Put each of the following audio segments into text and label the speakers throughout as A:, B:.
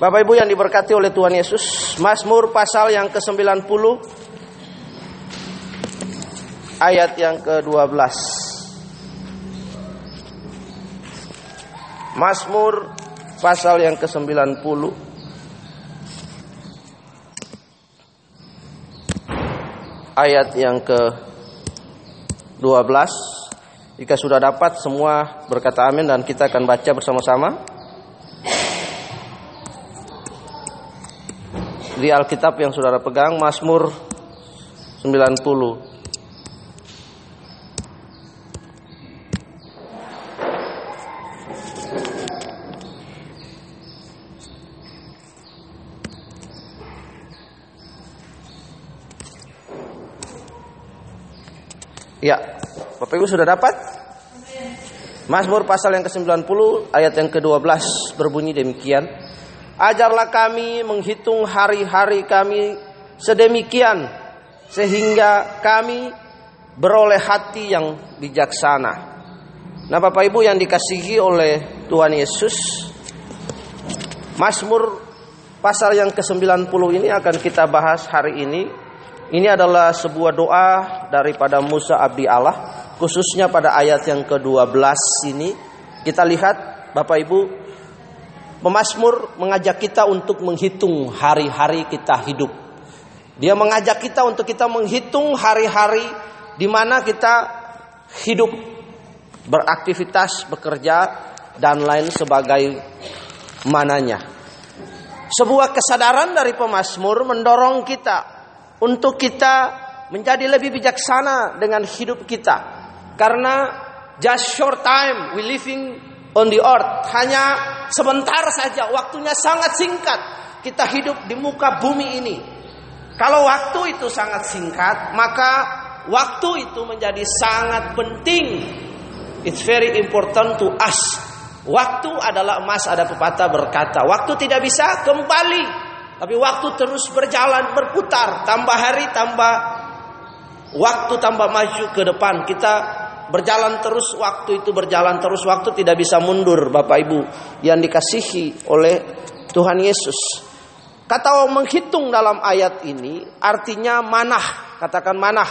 A: Bapak Ibu yang diberkati oleh Tuhan Yesus, Mazmur pasal yang ke-90 ayat yang ke-12. Mazmur pasal yang ke-90 ayat yang ke-12. Jika sudah dapat semua berkata amin dan kita akan baca bersama-sama. Di Alkitab yang saudara pegang Mazmur 90 Ya, Bapak Ibu sudah dapat? Mazmur pasal yang ke-90 ayat yang ke-12 berbunyi demikian. Ajarlah kami menghitung hari-hari kami sedemikian sehingga kami beroleh hati yang bijaksana. Nah, Bapak Ibu yang dikasihi oleh Tuhan Yesus, Mazmur pasal yang ke-90 ini akan kita bahas hari ini. Ini adalah sebuah doa daripada Musa abdi Allah, khususnya pada ayat yang ke-12 ini. Kita lihat Bapak Ibu Pemasmur mengajak kita untuk menghitung hari-hari kita hidup. Dia mengajak kita untuk kita menghitung hari-hari di mana kita hidup, beraktivitas, bekerja, dan lain sebagai mananya. Sebuah kesadaran dari pemasmur mendorong kita untuk kita menjadi lebih bijaksana dengan hidup kita. Karena just short time we living on the earth. Hanya sebentar saja waktunya sangat singkat. Kita hidup di muka bumi ini. Kalau waktu itu sangat singkat maka waktu itu menjadi sangat penting. It's very important to us. Waktu adalah emas ada pepatah berkata waktu tidak bisa kembali. Tapi waktu terus berjalan berputar tambah hari tambah waktu tambah maju ke depan. Kita berjalan terus waktu itu berjalan terus waktu tidak bisa mundur Bapak Ibu yang dikasihi oleh Tuhan Yesus. Kata menghitung dalam ayat ini artinya manah, katakan manah.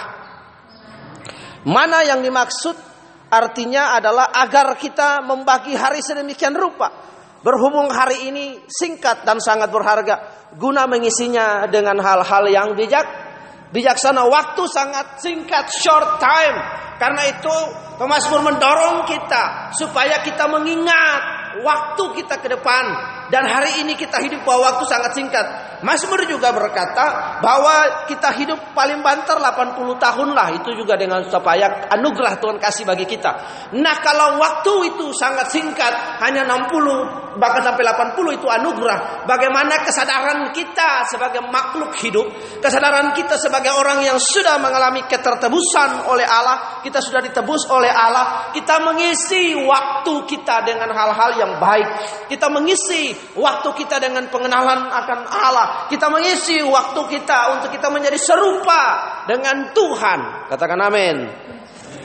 A: Mana yang dimaksud artinya adalah agar kita membagi hari sedemikian rupa. Berhubung hari ini singkat dan sangat berharga, guna mengisinya dengan hal-hal yang bijak, bijaksana. Waktu sangat singkat, short time. Karena itu Pemasmur mendorong kita supaya kita mengingat waktu kita ke depan dan hari ini kita hidup bahwa waktu sangat singkat. Mazmur juga berkata bahwa kita hidup paling banter 80 tahun lah itu juga dengan supaya anugerah Tuhan kasih bagi kita. Nah, kalau waktu itu sangat singkat hanya 60 bahkan sampai 80 itu anugerah. Bagaimana kesadaran kita sebagai makhluk hidup, kesadaran kita sebagai orang yang sudah mengalami ketertebusan oleh Allah, kita sudah ditebus oleh Allah, kita mengisi waktu kita dengan hal-hal yang baik. Kita mengisi waktu kita dengan pengenalan akan Allah. Kita mengisi waktu kita untuk kita menjadi serupa dengan Tuhan. Katakan amin.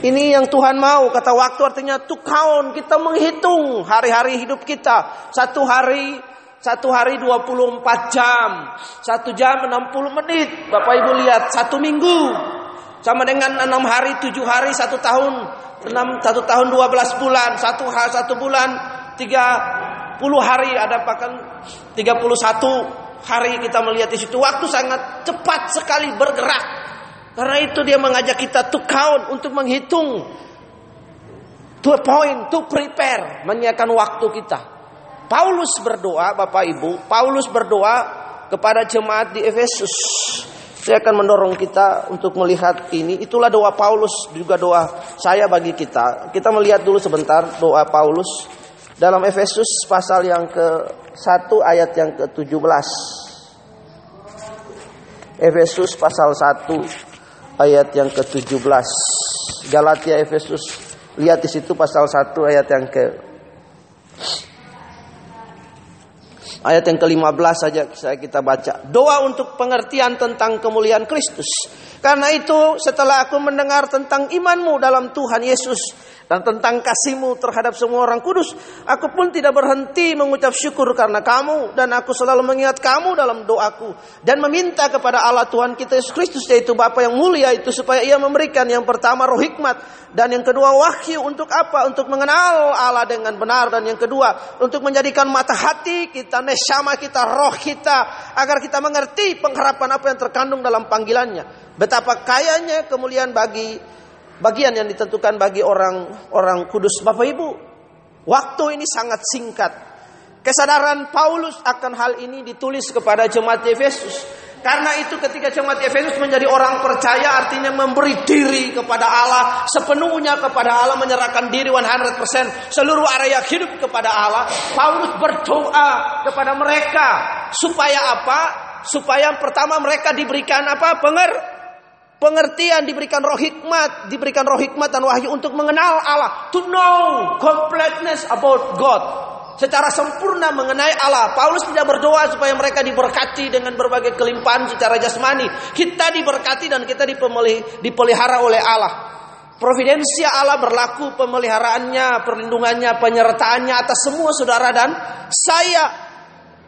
A: Ini yang Tuhan mau. Kata waktu artinya to count. Kita menghitung hari-hari hidup kita. Satu hari satu hari 24 jam. Satu jam 60 menit. Bapak Ibu lihat. Satu minggu. Sama dengan enam hari, tujuh hari, satu tahun. Enam, satu tahun 12 bulan. Satu hari, satu bulan. Tiga puluh hari. Ada bahkan 31 hari kita melihat di situ. Waktu sangat cepat sekali bergerak. Karena itu dia mengajak kita to count untuk menghitung. To point, to prepare, menyiapkan waktu kita. Paulus berdoa, Bapak Ibu, Paulus berdoa kepada jemaat di Efesus. Saya akan mendorong kita untuk melihat ini. Itulah doa Paulus, juga doa saya bagi kita. Kita melihat dulu sebentar doa Paulus dalam Efesus pasal yang ke-1 ayat yang ke-17. Efesus pasal 1 ayat yang ke-17. Galatia Efesus lihat di situ pasal 1 ayat yang ke Ayat yang ke-15 saja saya kita baca. Doa untuk pengertian tentang kemuliaan Kristus. Karena itu setelah aku mendengar tentang imanmu dalam Tuhan Yesus dan tentang kasihmu terhadap semua orang kudus. Aku pun tidak berhenti mengucap syukur karena kamu dan aku selalu mengingat kamu dalam doaku dan meminta kepada Allah Tuhan kita Yesus Kristus yaitu Bapa yang mulia itu supaya ia memberikan yang pertama roh hikmat dan yang kedua wahyu untuk apa? Untuk mengenal Allah dengan benar dan yang kedua untuk menjadikan mata hati kita, nesama kita, roh kita agar kita mengerti pengharapan apa yang terkandung dalam panggilannya. Betapa kayanya kemuliaan bagi bagian yang ditentukan bagi orang-orang kudus. Bapak Ibu, waktu ini sangat singkat. Kesadaran Paulus akan hal ini ditulis kepada jemaat Efesus. Karena itu ketika jemaat Efesus menjadi orang percaya artinya memberi diri kepada Allah sepenuhnya kepada Allah menyerahkan diri 100% seluruh area hidup kepada Allah. Paulus berdoa kepada mereka supaya apa? Supaya pertama mereka diberikan apa? Penger pengertian, diberikan roh hikmat, diberikan roh hikmat dan wahyu untuk mengenal Allah, to know completeness about God. Secara sempurna mengenai Allah. Paulus tidak berdoa supaya mereka diberkati dengan berbagai kelimpahan secara jasmani. Kita diberkati dan kita dipelihara oleh Allah. Providensia Allah berlaku pemeliharaannya, perlindungannya, penyertaannya atas semua saudara dan saya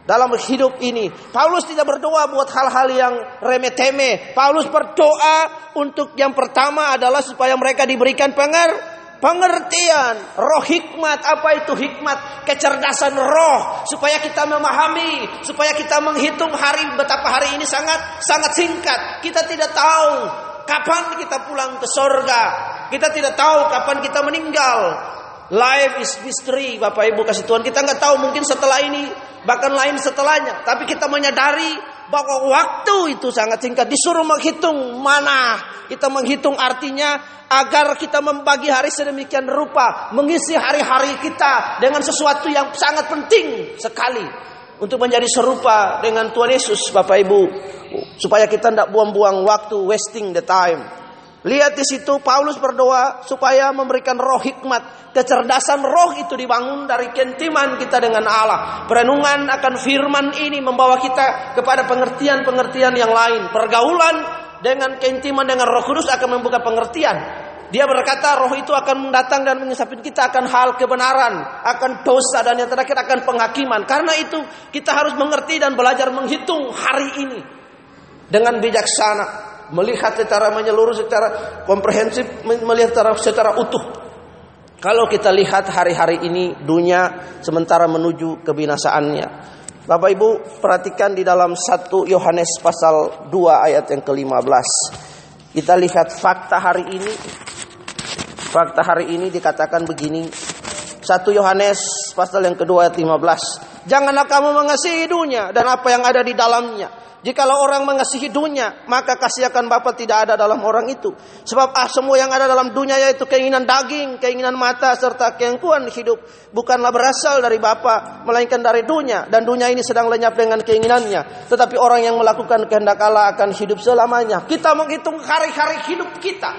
A: dalam hidup ini. Paulus tidak berdoa buat hal-hal yang remeh-temeh. Paulus berdoa untuk yang pertama adalah supaya mereka diberikan penger pengertian, roh hikmat. Apa itu hikmat? Kecerdasan roh supaya kita memahami, supaya kita menghitung hari betapa hari ini sangat sangat singkat. Kita tidak tahu kapan kita pulang ke sorga. Kita tidak tahu kapan kita meninggal. Life is mystery, Bapak Ibu kasih Tuhan. Kita nggak tahu mungkin setelah ini bahkan lain setelahnya. Tapi kita menyadari bahwa waktu itu sangat singkat. Disuruh menghitung mana. Kita menghitung artinya agar kita membagi hari sedemikian rupa. Mengisi hari-hari kita dengan sesuatu yang sangat penting sekali. Untuk menjadi serupa dengan Tuhan Yesus Bapak Ibu. Supaya kita tidak buang-buang waktu, wasting the time. Lihat di situ Paulus berdoa supaya memberikan roh hikmat, kecerdasan roh itu dibangun dari kentiman kita dengan Allah. Perenungan akan firman ini membawa kita kepada pengertian-pengertian yang lain. Pergaulan dengan kentiman dengan Roh Kudus akan membuka pengertian. Dia berkata roh itu akan mendatang dan mengisapin kita akan hal kebenaran, akan dosa dan yang terakhir akan penghakiman. Karena itu kita harus mengerti dan belajar menghitung hari ini dengan bijaksana melihat secara menyeluruh, secara komprehensif, melihat secara, secara utuh. Kalau kita lihat hari-hari ini dunia sementara menuju kebinasaannya. Bapak Ibu perhatikan di dalam 1 Yohanes pasal 2 ayat yang ke-15. Kita lihat fakta hari ini. Fakta hari ini dikatakan begini. 1 Yohanes pasal yang kedua ayat 15. Janganlah kamu mengasihi dunia dan apa yang ada di dalamnya Jikalau orang mengasihi dunia, maka kasih akan Bapa tidak ada dalam orang itu. Sebab ah semua yang ada dalam dunia yaitu keinginan daging, keinginan mata serta keangkuhan hidup bukanlah berasal dari Bapa, melainkan dari dunia dan dunia ini sedang lenyap dengan keinginannya. Tetapi orang yang melakukan kehendak Allah akan hidup selamanya. Kita menghitung hari-hari hidup kita.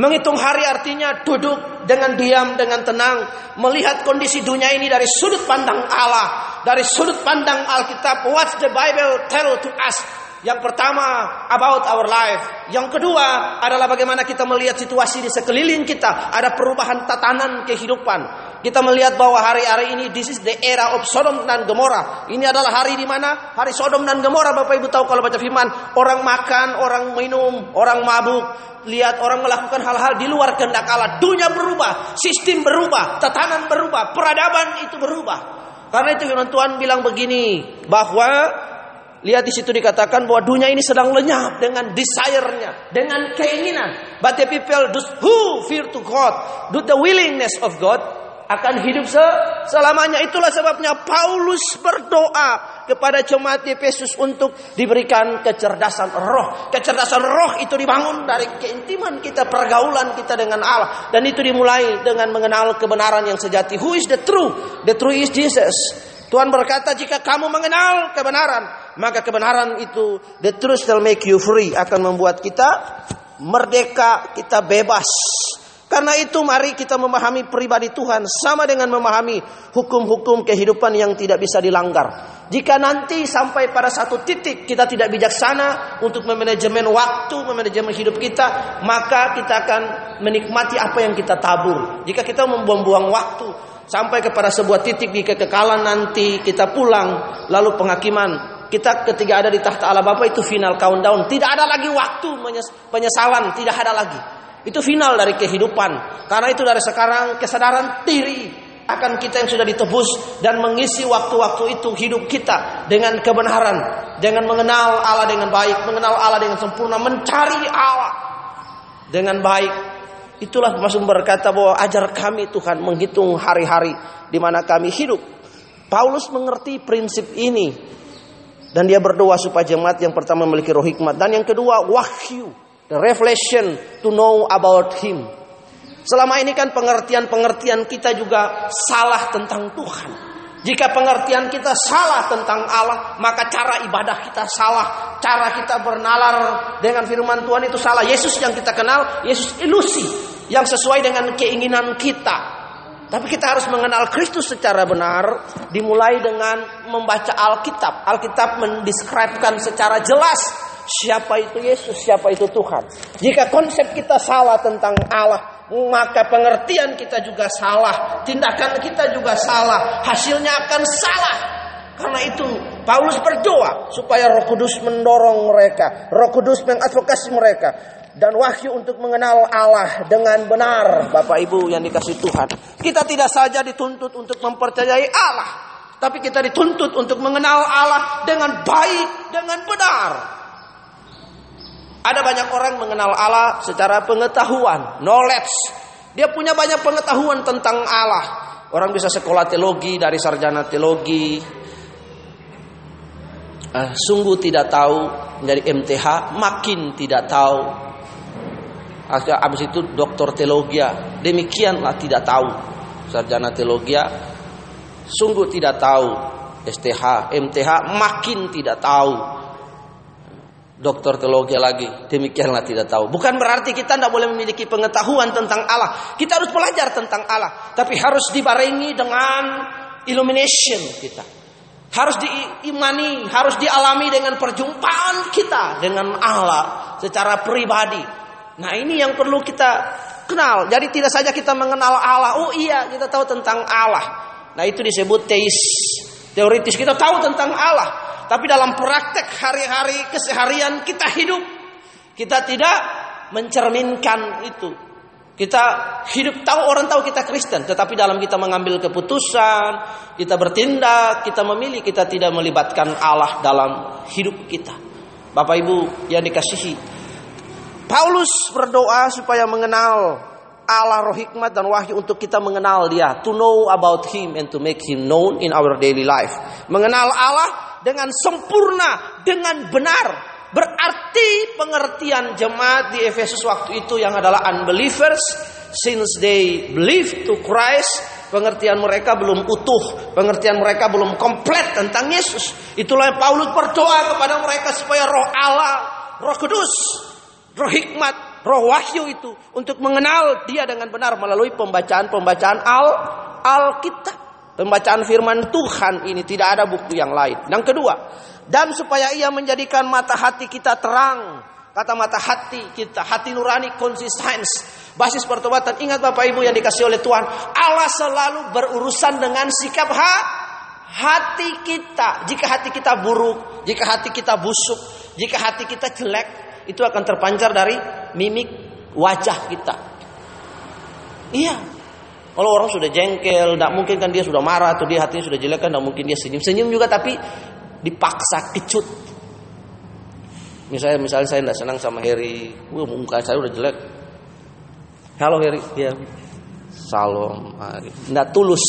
A: Menghitung hari artinya duduk dengan diam, dengan tenang, melihat kondisi dunia ini dari sudut pandang Allah, dari sudut pandang Alkitab. What the Bible tell to us? Yang pertama about our life. Yang kedua adalah bagaimana kita melihat situasi di sekeliling kita. Ada perubahan tatanan kehidupan. Kita melihat bahwa hari-hari ini this is the era of Sodom dan Gomora. Ini adalah hari di mana hari Sodom dan Gomora. Bapak Ibu tahu kalau baca firman, orang makan, orang minum, orang mabuk, lihat orang melakukan hal-hal di luar kehendak Allah. Dunia berubah, sistem berubah, tatanan berubah, peradaban itu berubah. Karena itu firman Tuhan bilang begini, bahwa lihat di situ dikatakan bahwa dunia ini sedang lenyap dengan desire-nya, dengan keinginan. But the people who fear to God, do the willingness of God, akan hidup selamanya. Itulah sebabnya Paulus berdoa kepada jemaat Efesus untuk diberikan kecerdasan roh. Kecerdasan roh itu dibangun dari keintiman kita, pergaulan kita dengan Allah. Dan itu dimulai dengan mengenal kebenaran yang sejati. Who is the true? The true is Jesus. Tuhan berkata jika kamu mengenal kebenaran, maka kebenaran itu the truth shall make you free akan membuat kita merdeka, kita bebas Karena itu mari kita memahami pribadi Tuhan sama dengan memahami hukum-hukum kehidupan yang tidak bisa dilanggar. Jika nanti sampai pada satu titik kita tidak bijaksana untuk memanajemen waktu, memanajemen hidup kita, maka kita akan menikmati apa yang kita tabur. Jika kita membuang-buang waktu sampai kepada sebuah titik di kekekalan nanti kita pulang lalu penghakiman kita ketika ada di tahta Allah Bapa itu final countdown tidak ada lagi waktu penyesalan tidak ada lagi itu final dari kehidupan. Karena itu dari sekarang kesadaran diri akan kita yang sudah ditebus dan mengisi waktu-waktu itu hidup kita dengan kebenaran, dengan mengenal Allah dengan baik, mengenal Allah dengan sempurna, mencari Allah dengan baik. Itulah masuk berkata bahwa ajar kami Tuhan menghitung hari-hari di mana kami hidup. Paulus mengerti prinsip ini dan dia berdoa supaya jemaat yang pertama memiliki roh hikmat dan yang kedua wahyu the revelation to know about him. Selama ini kan pengertian-pengertian kita juga salah tentang Tuhan. Jika pengertian kita salah tentang Allah, maka cara ibadah kita salah, cara kita bernalar dengan firman Tuhan itu salah. Yesus yang kita kenal, Yesus ilusi yang sesuai dengan keinginan kita. Tapi kita harus mengenal Kristus secara benar, dimulai dengan membaca Alkitab. Alkitab mendeskripsikan secara jelas siapa itu Yesus, siapa itu Tuhan. Jika konsep kita salah tentang Allah, maka pengertian kita juga salah, tindakan kita juga salah, hasilnya akan salah. Karena itu Paulus berdoa supaya Roh Kudus mendorong mereka, Roh Kudus mengadvokasi mereka dan wahyu untuk mengenal Allah dengan benar, Bapak Ibu yang dikasih Tuhan. Kita tidak saja dituntut untuk mempercayai Allah, tapi kita dituntut untuk mengenal Allah dengan baik, dengan benar. Ada banyak orang mengenal Allah secara pengetahuan, knowledge. Dia punya banyak pengetahuan tentang Allah. Orang bisa sekolah teologi dari sarjana teologi. Uh, sungguh tidak tahu dari MTH, makin tidak tahu. Habis itu doktor teologi, demikianlah tidak tahu. Sarjana teologi, sungguh tidak tahu. STH, MTH makin tidak tahu dokter teologi lagi. Demikianlah tidak tahu. Bukan berarti kita tidak boleh memiliki pengetahuan tentang Allah. Kita harus belajar tentang Allah. Tapi harus dibarengi dengan illumination kita. Harus diimani, harus dialami dengan perjumpaan kita dengan Allah secara pribadi. Nah ini yang perlu kita kenal. Jadi tidak saja kita mengenal Allah. Oh iya kita tahu tentang Allah. Nah itu disebut teis. Teoritis kita tahu tentang Allah. Tapi dalam praktek hari-hari keseharian kita hidup, kita tidak mencerminkan itu. Kita hidup tahu orang tahu kita Kristen, tetapi dalam kita mengambil keputusan, kita bertindak, kita memilih, kita tidak melibatkan Allah dalam hidup kita. Bapak Ibu yang dikasihi, Paulus berdoa supaya mengenal Allah roh hikmat dan wahyu untuk kita mengenal dia, to know about him and to make him known in our daily life. Mengenal Allah dengan sempurna, dengan benar. Berarti pengertian jemaat di Efesus waktu itu yang adalah unbelievers since they believe to Christ, pengertian mereka belum utuh, pengertian mereka belum komplit tentang Yesus. Itulah yang Paulus berdoa kepada mereka supaya roh Allah, roh kudus, roh hikmat, roh wahyu itu untuk mengenal dia dengan benar melalui pembacaan-pembacaan Al Alkitab. Pembacaan firman Tuhan ini tidak ada bukti yang lain. Yang kedua, dan supaya ia menjadikan mata hati kita terang. Kata mata hati kita, hati nurani konsisten. Basis pertobatan. Ingat Bapak Ibu yang dikasih oleh Tuhan. Allah selalu berurusan dengan sikap ha, hati kita. Jika hati kita buruk, jika hati kita busuk, jika hati kita jelek, itu akan terpancar dari mimik wajah kita. Iya, kalau orang sudah jengkel, tidak mungkin kan dia sudah marah atau dia hatinya sudah jelek kan tidak mungkin dia senyum. Senyum juga tapi dipaksa kecut. Misalnya misalnya saya tidak senang sama Heri, wah muka saya udah jelek. Halo Heri, ya. Salam. Tidak tulus.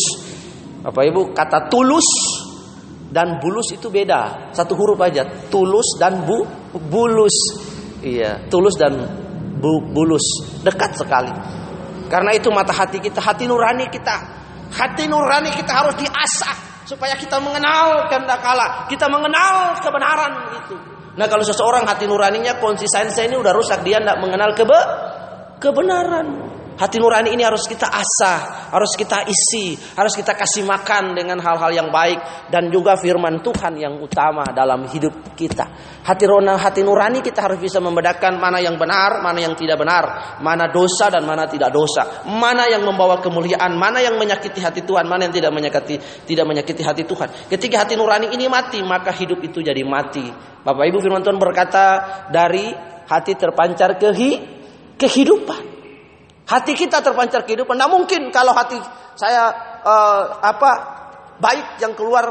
A: Bapak Ibu kata tulus dan bulus itu beda. Satu huruf aja. Tulus dan bu bulus. Iya, tulus dan bu, bulus dekat sekali. Karena itu mata hati kita, hati nurani kita. Hati nurani kita harus diasah supaya kita mengenal kehendak Allah, kita mengenal kebenaran itu. Nah, kalau seseorang hati nuraninya konsistensi ini udah rusak, dia tidak mengenal kebe kebenaran. Hati nurani ini harus kita asah, harus kita isi, harus kita kasih makan dengan hal-hal yang baik dan juga firman Tuhan yang utama dalam hidup kita. Hati nurani, hati nurani kita harus bisa membedakan mana yang benar, mana yang tidak benar, mana dosa dan mana tidak dosa, mana yang membawa kemuliaan, mana yang menyakiti hati Tuhan, mana yang tidak menyakiti tidak menyakiti hati Tuhan. Ketika hati nurani ini mati, maka hidup itu jadi mati. Bapak Ibu firman Tuhan berkata dari hati terpancar kehi, kehidupan. Hati kita terpancar kehidupan. Nah mungkin kalau hati saya uh, apa baik yang keluar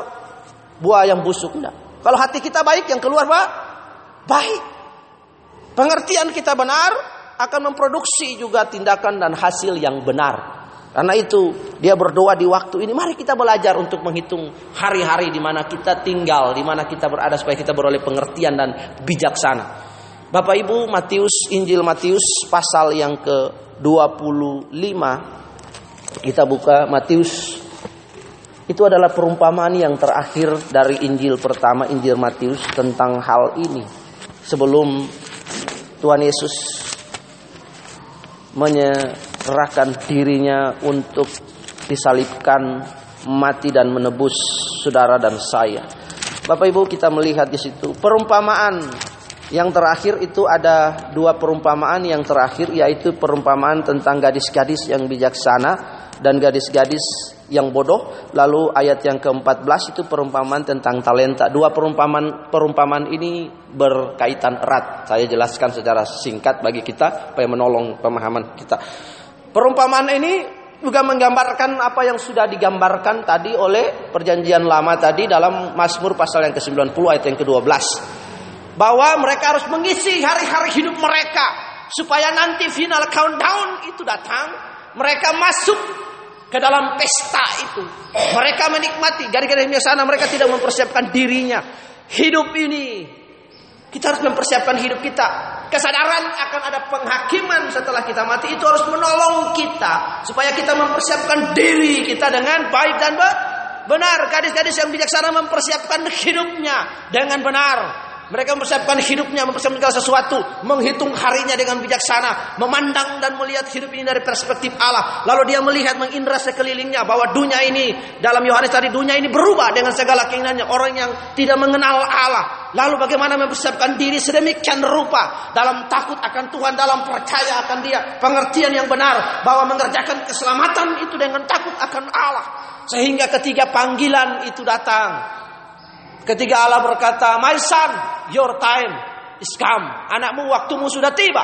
A: buah yang busuk enggak. Kalau hati kita baik yang keluar apa? Baik. Pengertian kita benar akan memproduksi juga tindakan dan hasil yang benar. Karena itu dia berdoa di waktu ini. Mari kita belajar untuk menghitung hari-hari di mana kita tinggal, di mana kita berada supaya kita beroleh pengertian dan bijaksana. Bapak Ibu Matius Injil Matius pasal yang ke 25 kita buka Matius. Itu adalah perumpamaan yang terakhir dari Injil pertama Injil Matius tentang hal ini. Sebelum Tuhan Yesus menyerahkan dirinya untuk disalibkan mati dan menebus saudara dan saya. Bapak Ibu kita melihat di situ perumpamaan yang terakhir itu ada dua perumpamaan yang terakhir yaitu perumpamaan tentang gadis-gadis yang bijaksana dan gadis-gadis yang bodoh. Lalu ayat yang ke-14 itu perumpamaan tentang talenta. Dua perumpamaan perumpamaan ini berkaitan erat. Saya jelaskan secara singkat bagi kita supaya menolong pemahaman kita. Perumpamaan ini juga menggambarkan apa yang sudah digambarkan tadi oleh perjanjian lama tadi dalam Mazmur pasal yang ke-90 ayat yang ke-12 bahwa mereka harus mengisi hari-hari hidup mereka supaya nanti final countdown itu datang. Mereka masuk ke dalam pesta itu. Mereka menikmati. Gara-gara di sana mereka tidak mempersiapkan dirinya. Hidup ini kita harus mempersiapkan hidup kita. Kesadaran akan ada penghakiman setelah kita mati. Itu harus menolong kita supaya kita mempersiapkan diri kita dengan baik dan benar. Gadis-gadis yang bijaksana mempersiapkan hidupnya dengan benar mereka mempersiapkan hidupnya, mempersiapkan segala sesuatu, menghitung harinya dengan bijaksana, memandang dan melihat hidup ini dari perspektif Allah. Lalu dia melihat mengindra sekelilingnya bahwa dunia ini dalam Yohanes tadi dunia ini berubah dengan segala keinginannya orang yang tidak mengenal Allah. Lalu bagaimana mempersiapkan diri sedemikian rupa dalam takut akan Tuhan, dalam percaya akan Dia, pengertian yang benar bahwa mengerjakan keselamatan itu dengan takut akan Allah. Sehingga ketiga panggilan itu datang, Ketika Allah berkata, "My son, your time is come." Anakmu waktumu sudah tiba.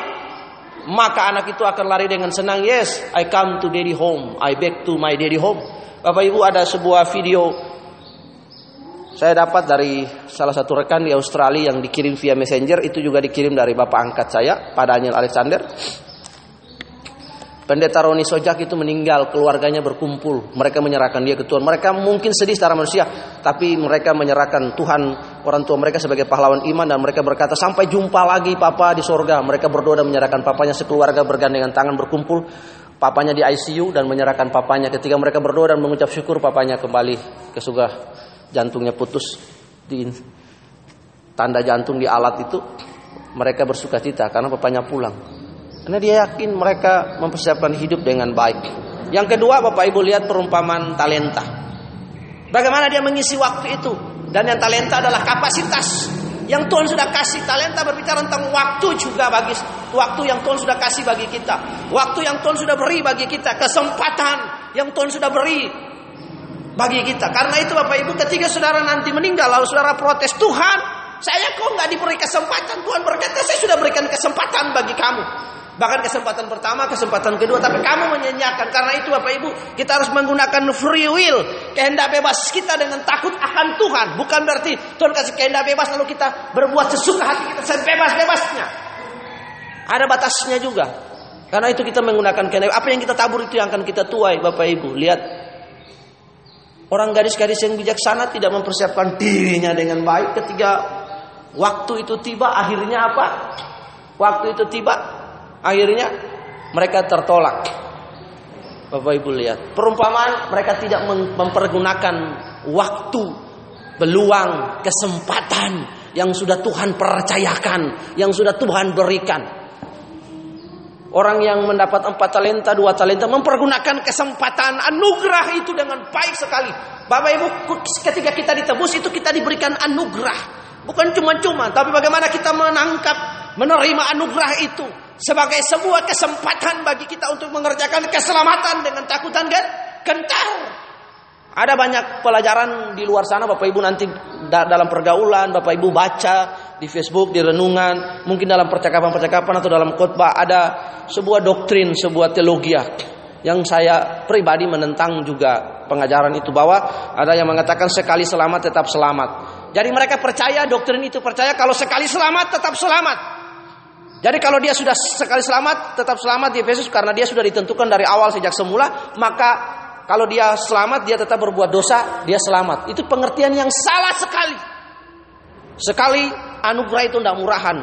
A: Maka anak itu akan lari dengan senang, "Yes, I come to daddy home. I back to my daddy home." Bapak Ibu ada sebuah video saya dapat dari salah satu rekan di Australia yang dikirim via messenger itu juga dikirim dari bapak angkat saya, Pak Daniel Alexander. Pendeta Roni Sojak itu meninggal, keluarganya berkumpul, mereka menyerahkan dia ke Tuhan. Mereka mungkin sedih secara manusia, tapi mereka menyerahkan Tuhan orang tua mereka sebagai pahlawan iman dan mereka berkata sampai jumpa lagi papa di sorga. Mereka berdoa dan menyerahkan papanya sekeluarga bergandengan tangan berkumpul. Papanya di ICU dan menyerahkan papanya. Ketika mereka berdoa dan mengucap syukur, papanya kembali ke surga. Jantungnya putus di tanda jantung di alat itu. Mereka bersuka cita karena papanya pulang. Karena dia yakin mereka mempersiapkan hidup dengan baik. Yang kedua, Bapak Ibu lihat perumpamaan talenta. Bagaimana dia mengisi waktu itu? Dan yang talenta adalah kapasitas yang Tuhan sudah kasih talenta berbicara tentang waktu juga bagi waktu yang Tuhan sudah kasih bagi kita. Waktu yang Tuhan sudah beri bagi kita, kesempatan yang Tuhan sudah beri bagi kita. Karena itu Bapak Ibu ketika saudara nanti meninggal lalu saudara protes Tuhan, saya kok nggak diberi kesempatan? Tuhan berkata saya sudah berikan kesempatan bagi kamu. Bahkan kesempatan pertama, kesempatan kedua, tapi kamu menyanyiakan. Karena itu Bapak Ibu, kita harus menggunakan free will, kehendak bebas kita dengan takut akan Tuhan. Bukan berarti Tuhan kasih kehendak bebas lalu kita berbuat sesuka hati kita sebebas-bebasnya. Ada batasnya juga. Karena itu kita menggunakan kehendak. Apa yang kita tabur itu yang akan kita tuai, Bapak Ibu. Lihat orang gadis-gadis yang bijaksana tidak mempersiapkan dirinya dengan baik ketika waktu itu tiba akhirnya apa? Waktu itu tiba Akhirnya mereka tertolak. Bapak Ibu lihat, perumpamaan mereka tidak mempergunakan waktu, peluang, kesempatan yang sudah Tuhan percayakan, yang sudah Tuhan berikan. Orang yang mendapat empat talenta, dua talenta, mempergunakan kesempatan anugerah itu dengan baik sekali. Bapak Ibu, ketika kita ditebus itu kita diberikan anugerah. Bukan cuma-cuma, tapi bagaimana kita menangkap, menerima anugerah itu sebagai sebuah kesempatan bagi kita untuk mengerjakan keselamatan dengan takut dan gentar. Ada banyak pelajaran di luar sana Bapak Ibu nanti dalam pergaulan Bapak Ibu baca di Facebook, di renungan, mungkin dalam percakapan-percakapan atau dalam khotbah ada sebuah doktrin, sebuah teologi yang saya pribadi menentang juga pengajaran itu bahwa ada yang mengatakan sekali selamat tetap selamat. Jadi mereka percaya doktrin itu percaya kalau sekali selamat tetap selamat. Jadi kalau dia sudah sekali selamat tetap selamat di Efesus karena dia sudah ditentukan dari awal sejak semula, maka kalau dia selamat dia tetap berbuat dosa, dia selamat. Itu pengertian yang salah sekali. Sekali anugerah itu tidak murahan.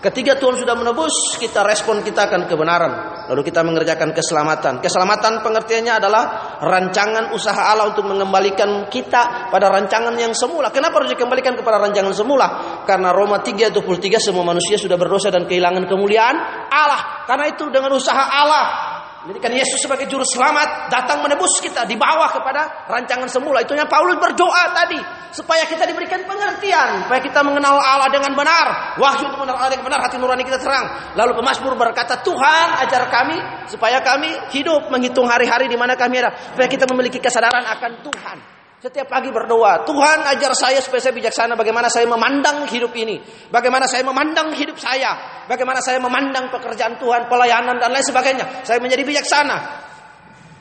A: Ketika Tuhan sudah menebus, kita respon kita akan kebenaran. Lalu kita mengerjakan keselamatan. Keselamatan pengertiannya adalah rancangan usaha Allah untuk mengembalikan kita pada rancangan yang semula. Kenapa harus dikembalikan kepada rancangan semula? Karena Roma 3:23 semua manusia sudah berdosa dan kehilangan kemuliaan Allah. Karena itu dengan usaha Allah Menjadikan Yesus sebagai juru selamat datang menebus kita dibawa kepada rancangan semula. Itunya Paulus berdoa tadi supaya kita diberikan pengertian, supaya kita mengenal Allah dengan benar. Wahyu untuk mengenal Allah dengan benar, hati nurani kita terang. Lalu pemazmur berkata, "Tuhan, ajar kami supaya kami hidup menghitung hari-hari di mana kami ada, supaya kita memiliki kesadaran akan Tuhan." Setiap pagi berdoa, Tuhan ajar saya supaya saya bijaksana bagaimana saya memandang hidup ini. Bagaimana saya memandang hidup saya. Bagaimana saya memandang pekerjaan Tuhan, pelayanan dan lain sebagainya. Saya menjadi bijaksana.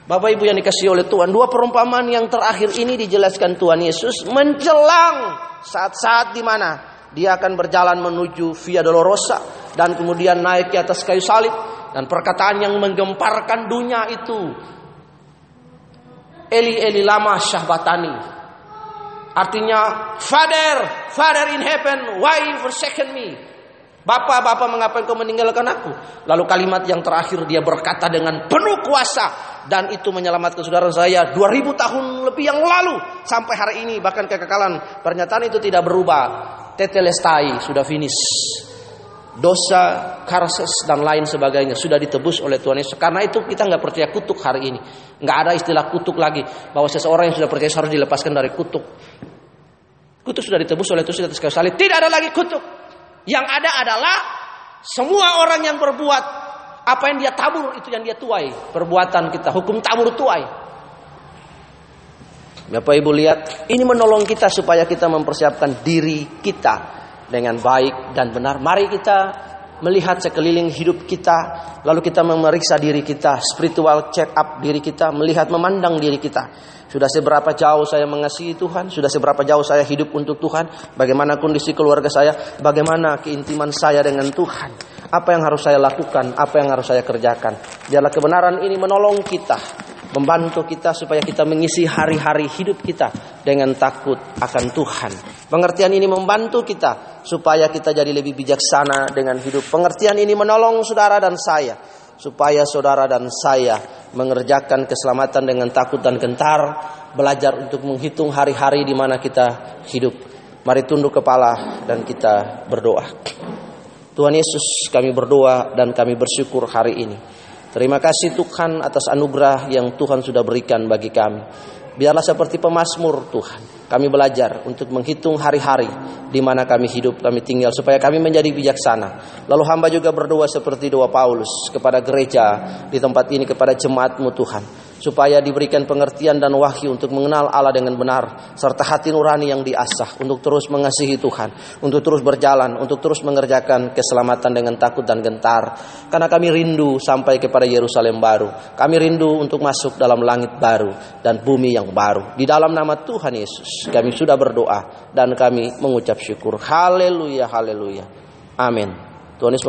A: Bapak Ibu yang dikasih oleh Tuhan, dua perumpamaan yang terakhir ini dijelaskan Tuhan Yesus menjelang saat-saat di mana dia akan berjalan menuju Via Dolorosa dan kemudian naik ke atas kayu salib dan perkataan yang menggemparkan dunia itu Eli Eli lama syahbatani. Artinya, Father, Father in heaven, why you forsaken me? Bapak, Bapak mengapa engkau meninggalkan aku? Lalu kalimat yang terakhir dia berkata dengan penuh kuasa. Dan itu menyelamatkan saudara saya 2000 tahun lebih yang lalu. Sampai hari ini bahkan kekekalan. Pernyataan itu tidak berubah. Tetelestai sudah finish dosa, karses dan lain sebagainya sudah ditebus oleh Tuhan Yesus. Karena itu kita nggak percaya kutuk hari ini. Nggak ada istilah kutuk lagi bahwa seseorang yang sudah percaya harus dilepaskan dari kutuk. Kutuk sudah ditebus oleh Tuhan atas kayu salib. Tidak ada lagi kutuk. Yang ada adalah semua orang yang berbuat apa yang dia tabur itu yang dia tuai. Perbuatan kita hukum tabur tuai. Bapak Ibu lihat, ini menolong kita supaya kita mempersiapkan diri kita dengan baik dan benar. Mari kita melihat sekeliling hidup kita, lalu kita memeriksa diri kita, spiritual check up diri kita, melihat memandang diri kita. Sudah seberapa jauh saya mengasihi Tuhan, sudah seberapa jauh saya hidup untuk Tuhan, bagaimana kondisi keluarga saya, bagaimana keintiman saya dengan Tuhan. Apa yang harus saya lakukan, apa yang harus saya kerjakan. Biarlah kebenaran ini menolong kita membantu kita supaya kita mengisi hari-hari hidup kita dengan takut akan Tuhan. Pengertian ini membantu kita supaya kita jadi lebih bijaksana dengan hidup. Pengertian ini menolong saudara dan saya supaya saudara dan saya mengerjakan keselamatan dengan takut dan gentar, belajar untuk menghitung hari-hari di mana kita hidup. Mari tunduk kepala dan kita berdoa. Tuhan Yesus, kami berdoa dan kami bersyukur hari ini. Terima kasih Tuhan atas anugerah yang Tuhan sudah berikan bagi kami. Biarlah seperti pemazmur Tuhan. Kami belajar untuk menghitung hari-hari di mana kami hidup, kami tinggal supaya kami menjadi bijaksana. Lalu hamba juga berdoa seperti doa Paulus kepada gereja di tempat ini kepada jemaatmu Tuhan supaya diberikan pengertian dan wahyu untuk mengenal Allah dengan benar serta hati nurani yang diasah untuk terus mengasihi Tuhan, untuk terus berjalan, untuk terus mengerjakan keselamatan dengan takut dan gentar. Karena kami rindu sampai kepada Yerusalem baru. Kami rindu untuk masuk dalam langit baru dan bumi yang baru. Di dalam nama Tuhan Yesus kami sudah berdoa dan kami mengucap syukur. Haleluya, haleluya. Amin. Tuhan Yesus